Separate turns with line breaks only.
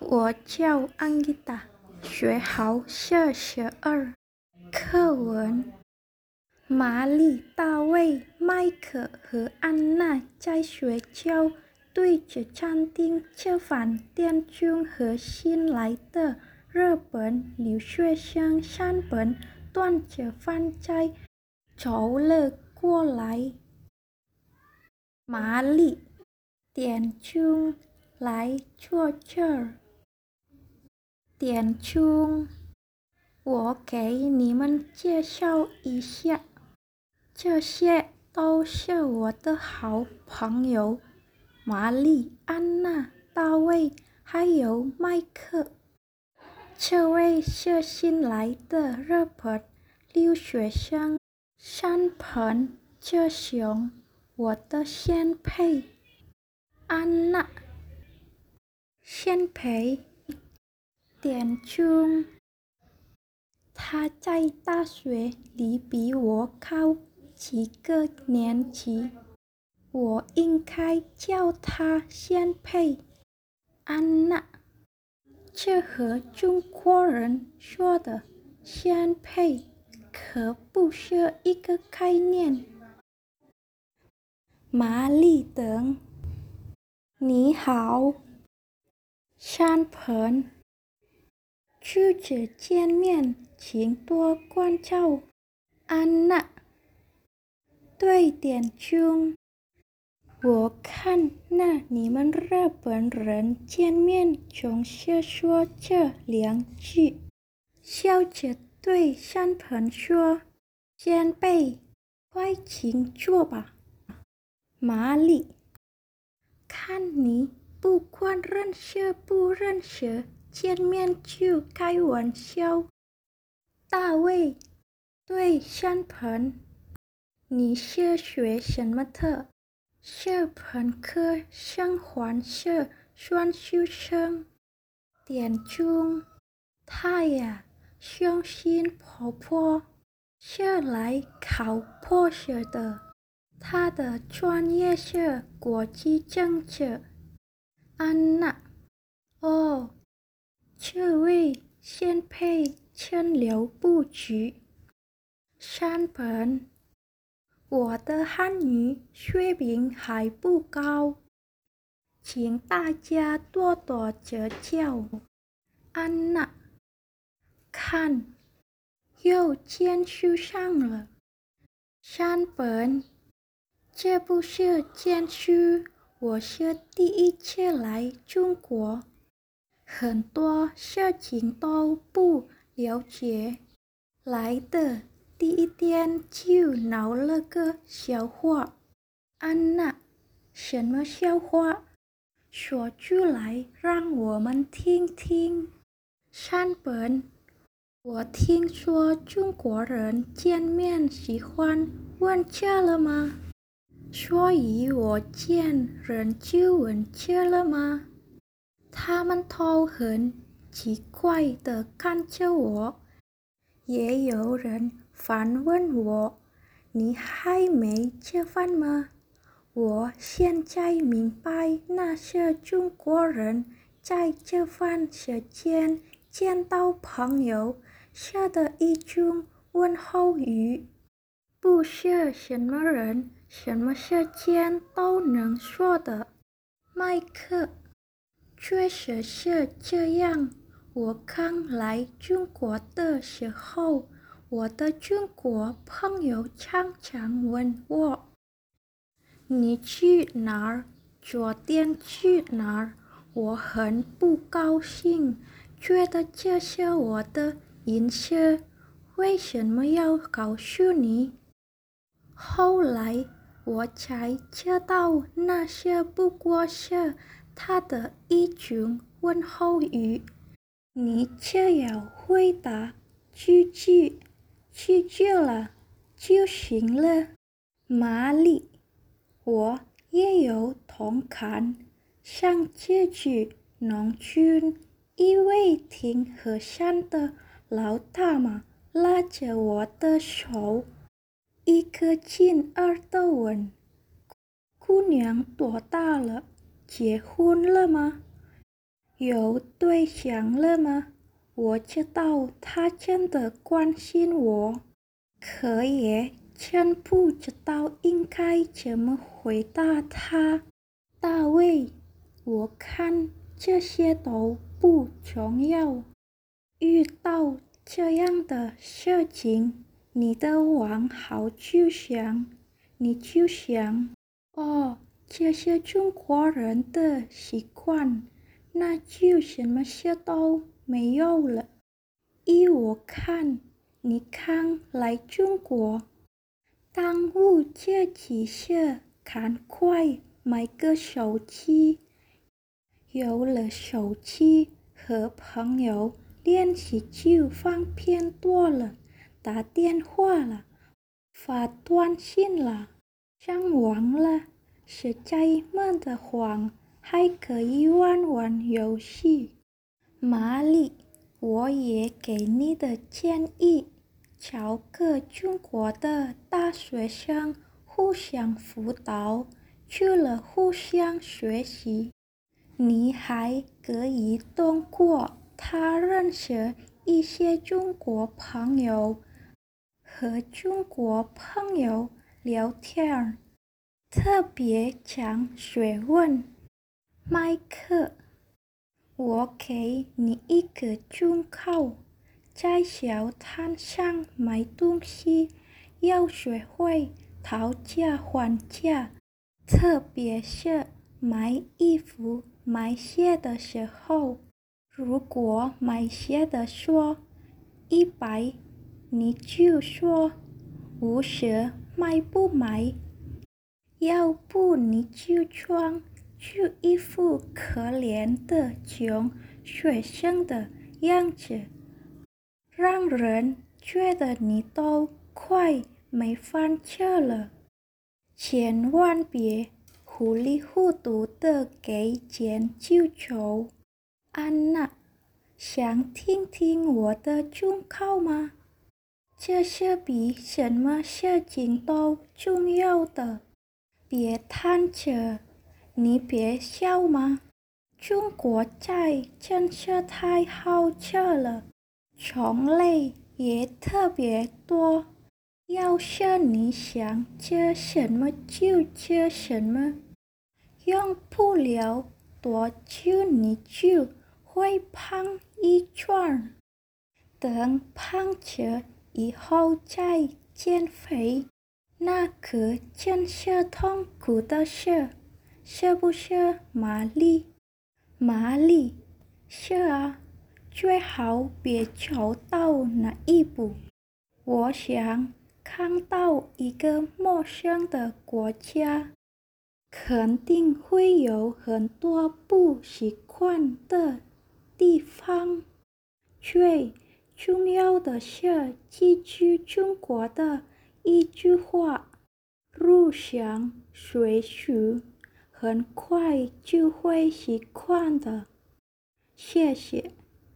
我叫安吉达，学号四十二。课文：玛丽、大卫、迈克和安娜在学校对着餐厅吃饭。店中和新来的日本留学生山本端着饭菜走了过来。玛丽，点钟，来坐这儿。点钟，我给你们介绍一下，这些都是我的好朋友，玛丽、安娜、大卫，还有麦克。这位是新来的日本留学生山本这熊，我的先配，安娜，先辈。点钟，他在大学里比我高几个年级，我应该叫他先辈。安娜，这和中国人说的先辈可不是一个概念。玛丽等，你好，山盆。初次见面，请多关照。安娜，对点钟。我看那你们日本人见面总是说这两句。笑着对山本说：“先辈，快请坐吧。”玛丽，看你不管认识不认识。见面就开玩笑。大卫，对山盆，你是学什么的？是本科生还是双修生？点钟，他呀，相信婆婆是来考博士的，他的专业是国际政治。安娜，哦。这位先辈千流不举。山本，我的汉语水平还不高，请大家多多指教。安娜，看，又见书上了。山本，这不是见书，我是第一次来中国。很多事情都不了解，来的第一天就闹了个笑话。安娜，什么笑话？说出来让我们听听。山本，我听说中国人见面喜欢问吃了吗？所以我见人就问吃了吗？他们都很奇怪地看着我，也有人反问我：“你还没吃饭吗？”我现在明白，那些中国人在吃饭时间见到朋友说的一种问候语，不是什么人、什么时间都能说的。麦克。确实是这样。我刚来中国的时候，我的中国朋友常常问我：“你去哪儿？昨天去哪儿？”我很不高兴，觉得这是我的隐私，为什么要告诉你？后来我才知道，那些不过是……他的一种问候语，你只要回答句句，记住了就行了。玛丽，我也有同感。像这句，农村一位挺和善的老大妈拉着我的手，一颗劲儿的问：“姑娘多大了？”结婚了吗？有对象了吗？我知道他真的关心我，可也真不知道应该怎么回答他。大卫，我看这些都不重要。遇到这样的事情，你的往好就想，你就想，哦，这些中国人的习惯，那就什么事都。没有了。依我看，你看来中国，当务这几事，赶快买个手机。有了手机，和朋友联系就方便多了，打电话了，发短信了，上网了，实在闷得慌，还可以玩玩游戏。玛丽，我也给你的建议：找个中国的大学生互相辅导，除了互相学习，你还可以通过他认识一些中国朋友，和中国朋友聊天，特别强学问。麦克。我给你一个忠告：在小摊上买东西要学会讨价还价，特别是买衣服、买鞋的时候。如果买鞋的说一百，你就说五十，买不买？要不你就装。就一副可怜的穷学生的样子，让人觉得你都快没饭吃了。千万别糊里糊涂的给钱就走。安娜，想听听我的忠告吗？这是比什么事情都重要的。别贪吃。你别笑嘛，中国菜真是太好吃了，种类也特别多。要是你想吃什么就吃什么，用不了多久你就会胖一圈。等胖起以后再减肥，那可真是痛苦的事。是不是玛丽？玛丽，是啊，最好别走到那一步。我想看到一个陌生的国家，肯定会有很多不习惯的地方。最重要的是记住中国的一句话：入乡随俗。很快就会习惯的，谢谢。